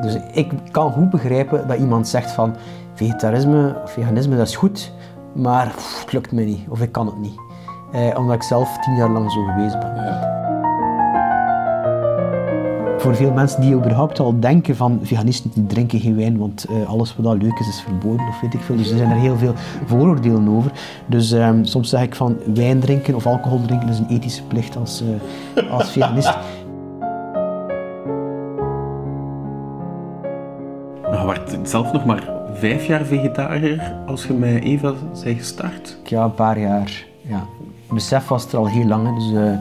Dus ik kan goed begrijpen dat iemand zegt van vegetarisme of veganisme dat is goed, maar pff, het lukt me niet of ik kan het niet. Eh, omdat ik zelf tien jaar lang zo geweest ben. Ja. Voor veel mensen die überhaupt al denken van veganisten die drinken geen wijn, want eh, alles wat dat leuk is, is verboden of weet ik veel. Dus er zijn er heel veel vooroordelen over. Dus ehm, soms zeg ik van wijn drinken of alcohol drinken is een ethische plicht als, eh, als veganist. Je zelf nog maar vijf jaar vegetariër als je met Eva bent gestart. Ja, een paar jaar. Ja. Besef was er al heel lang. Dus, eh,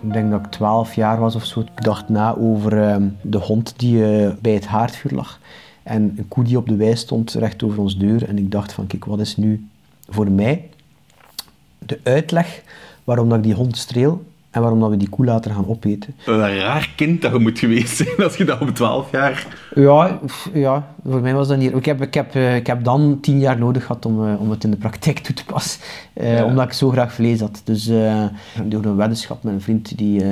ik denk dat ik 12 jaar was of zo. Ik dacht na over ehm, de hond die eh, bij het haardvuur lag. En een koe die op de wei stond recht over ons deur. En ik dacht van, kijk, wat is nu voor mij de uitleg waarom dat ik die hond streel en waarom dat we die koe later gaan opeten. Een raar kind dat je moet geweest zijn als je dat op 12 jaar... Ja, ja, voor mij was dat niet. Ik heb, ik heb, eh, ik heb dan tien jaar nodig gehad om, eh, om het in de praktijk toe te passen. Eh, Ja. Omdat ik zo graag vlees had. Dus door een weddenschap met een vriend die,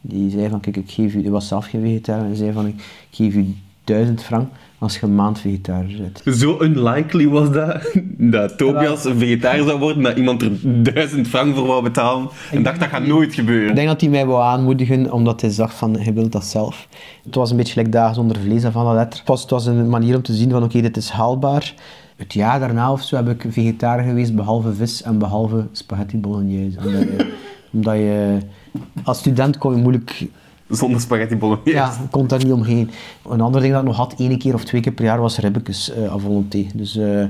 die zei van kijk, ik geef u, die was zelf geen vegetariër, en zei van ik geef u duizend frank als je een maand vegetariër bent. Zo unlikely was dat, dat Tobias een vegetariër zou worden, dat iemand er duizend frank voor wou betalen. En dacht, dat gaat nooit Ik gebeuren. denk dat hij mij wou aanmoedigen, omdat hij zag van, hij wil dat zelf. Het was een beetje like dagen zonder vlees van la lettre. Het was, het was een manier om te zien van, oké, dit is haalbaar. Het jaar daarna of zo heb ik vegetariër geweest, behalve vis en behalve spaghetti bolognese. Omdat je, omdat je als student kon je moeilijk Zonder spaghetti bolognese. ja, ik kon daar niet omheen. Een ander ding dat ik nog had, één keer of twee keer per jaar, was ribbekes eh à volonté. Dus, eh,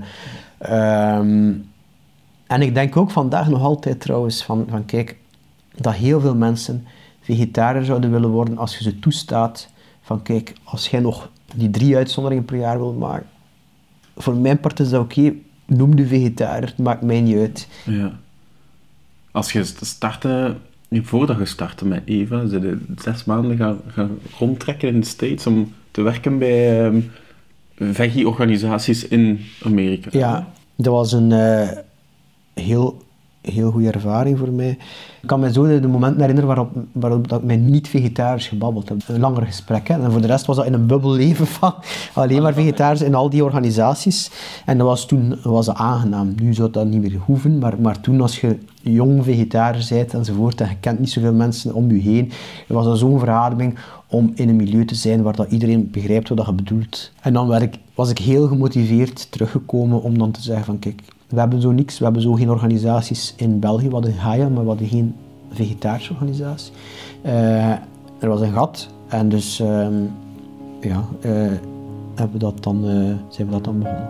ehm, en ik denk ook vandaag nog altijd trouwens van, van kijk, dat heel veel mensen vegetariër zouden willen worden als je ze toestaat van kijk, als jij nog die drie uitzonderingen per jaar wil maken, voor mijn part is dat oké, noem de vegetariër, het maakt mij niet uit. Ja. Als je startte, voordat je startte met Eva, ze je zes maanden gaan, rondtrekken in de States om te werken bij ehm veggie-organisaties in Amerika. Ja, dat was een eh, heel, heel goede ervaring voor mij. Ik kan me zo de momenten herinneren waarop, waarop dat ik mij niet vegetarisch gebabbeld heb. Een langer gesprek. Hè. En voor de rest was dat in een bubbel leven van alleen maar vegetarisch in al die organisaties. En dat was toen was dat aangenaam. Nu zou dat niet meer hoeven, maar, maar toen als je jong vegetariër bent enzovoort en je kent niet zoveel mensen om je heen, was dat zo'n verademing om in een milieu te zijn waar dat iedereen begrijpt wat je bedoelt. En dan werd ik, was ik heel gemotiveerd teruggekomen om dan te zeggen van kijk, we hebben zo niks, we hebben zo geen organisaties in België, we hadden Gaia, maar we hadden geen vegetarische organisatie. Eh, er was een gat en dus ehm, ja, eh, hebben we dat dan, eh, zijn we dat dan begonnen.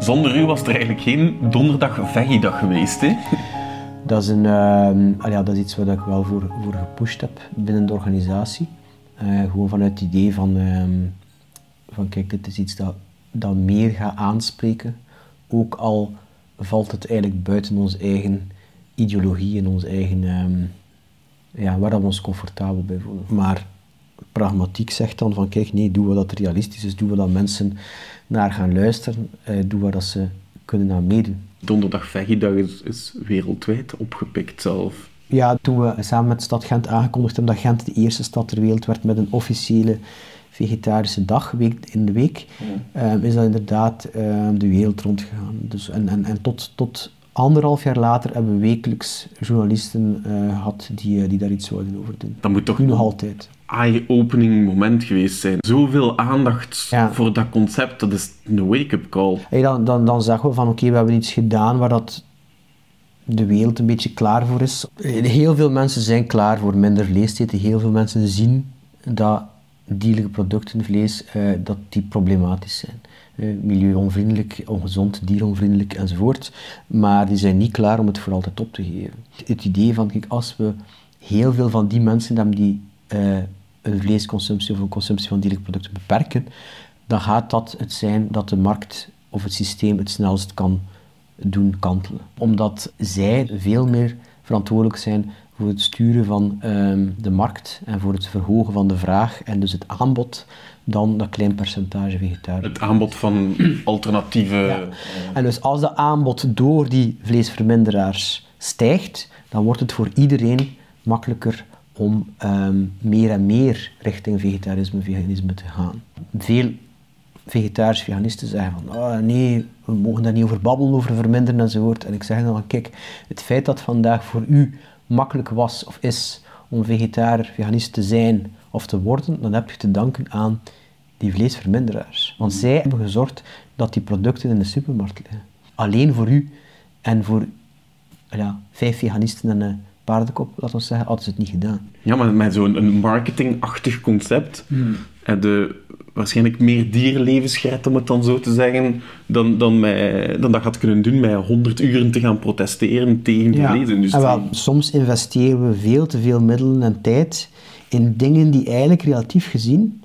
Zonder u was er eigenlijk geen donderdag veggie-dag geweest, hè? Dat is, een, ehm, dat is iets waar ik wel voor, voor gepusht heb binnen de organisatie. Eh, gewoon vanuit het idee van, ehm, van kijk, dit is iets dat, meer gaat aanspreken. Ook al valt het eigenlijk buiten onze eigen ideologie en onze eigen, ehm, ja, waar we ons comfortabel bij voelen. Maar pragmatiek zegt dan van kijk, nee, doe wat dat realistisch is, doe wat dat mensen naar gaan luisteren, eh, doe wat dat ze kunnen naar meedoen. Donderdag veggie-dag is, is wereldwijd opgepikt zelf. Ja, toen we samen met de stad Gent aangekondigd hebben dat Gent de eerste stad ter wereld werd met een officiële vegetarische dag week, in de week, ehm, is dat inderdaad ehm, de wereld rondgegaan. Dus, en en, en tot, tot anderhalf jaar later hebben we wekelijks journalisten eh, gehad die, eh, die daar iets zouden over doen. Dat moet toch Nu nog altijd. Eye-opening moment geweest zijn. Zoveel aandacht Ja. voor dat concept, dat is een wake-up call. Hey, dan, dan, dan zeggen we van oké, we hebben iets gedaan waar dat de wereld een beetje klaar voor is. Heel veel mensen zijn klaar voor minder eten. Heel veel mensen zien dat dierlijke producten, vlees, eh, dat die problematisch zijn. Eh, milieuonvriendelijk, ongezond, dieronvriendelijk enzovoort. Maar die zijn niet klaar om het voor altijd op te geven. Het idee van, kijk, als we heel veel van die mensen hebben die eh, een vleesconsumptie of een consumptie van dierlijke producten beperken, dan gaat dat het zijn dat de markt of het systeem het snelst kan doen kantelen. Omdat zij veel meer verantwoordelijk zijn voor het sturen van ehm, de markt en voor het verhogen van de vraag en dus het aanbod dan dat klein percentage vegetariër. Het aanbod van alternatieve... En dus als dat aanbod door die vleesverminderaars stijgt, dan wordt het voor iedereen makkelijker om ehm, meer en meer richting vegetarisme, veganisme te gaan. Veel vegetarische veganisten zeggen van oh, nee, we mogen daar niet over babbelen, over verminderen enzovoort. En ik zeg dan kijk, het feit dat vandaag voor u makkelijk was of is om vegetariër, veganist te zijn of te worden, dan heb je te danken aan die vleesverminderaars. Want zij hebben gezorgd dat die producten in de supermarkt liggen. Alleen voor u en voor ja, vijf veganisten en een paardenkop, laten we zeggen, hadden ze het niet gedaan. Ja, maar met zo'n marketingachtig concept Hmm. en de waarschijnlijk meer dierlevens gered, om het dan zo te zeggen, dan, dan, met, dan dat had kunnen doen met 100 uren te gaan protesteren tegen de en vleesindustrie. wel, soms investeren we veel te veel middelen en tijd in dingen die eigenlijk relatief gezien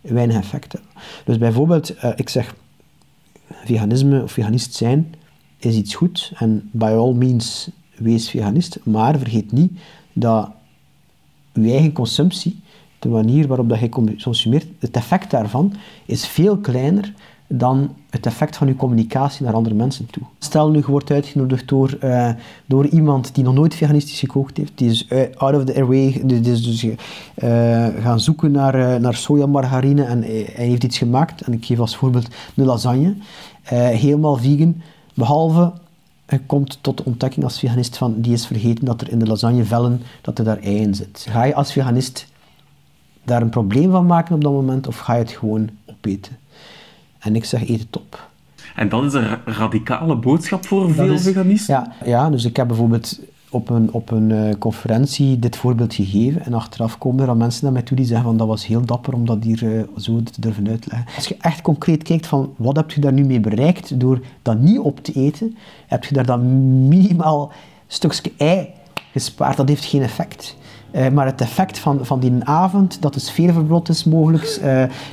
weinig effect hebben. Dus bijvoorbeeld, eh, ik zeg, veganisme of veganist zijn is iets goed en by all means wees veganist, maar vergeet niet dat je eigen consumptie, de manier waarop dat je consumeert, het effect daarvan is veel kleiner dan het effect van je communicatie naar andere mensen toe. Stel nu, je wordt uitgenodigd door, eh, door iemand die nog nooit veganistisch gekookt heeft, die is uit- out of the airway, die is dus eh, gaan zoeken naar, eh, naar sojamargarine en hij heeft iets gemaakt, en ik geef als voorbeeld een lasagne, eh, helemaal vegan, behalve je komt tot de ontdekking als veganist van die is vergeten dat er in de lasagnevellen dat er daar ei in zit. Ga je als veganist daar een probleem van maken op dat moment of ga je het gewoon opeten? En ik zeg eet het op. En dat is een ra- radicale boodschap voor Dat veel is- veganisten. Ja, ja, dus ik heb bijvoorbeeld op een, op een eh, conferentie dit voorbeeld gegeven en achteraf komen er dan mensen naar mij toe die zeggen van dat was heel dapper om dat hier eh, zo te durven uitleggen. Als je echt concreet kijkt van wat heb je daar nu mee bereikt door dat niet op te eten, heb je daar dan minimaal stukje ei gespaard. Dat heeft geen effect. Eh, maar het effect van, van die avond, dat de sfeerverbrod is mogelijk,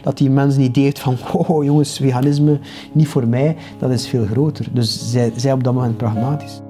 dat die mensen niet heeft van oh jongens, veganisme, niet voor mij, dat is veel groter. Dus zij, zij op dat moment pragmatisch.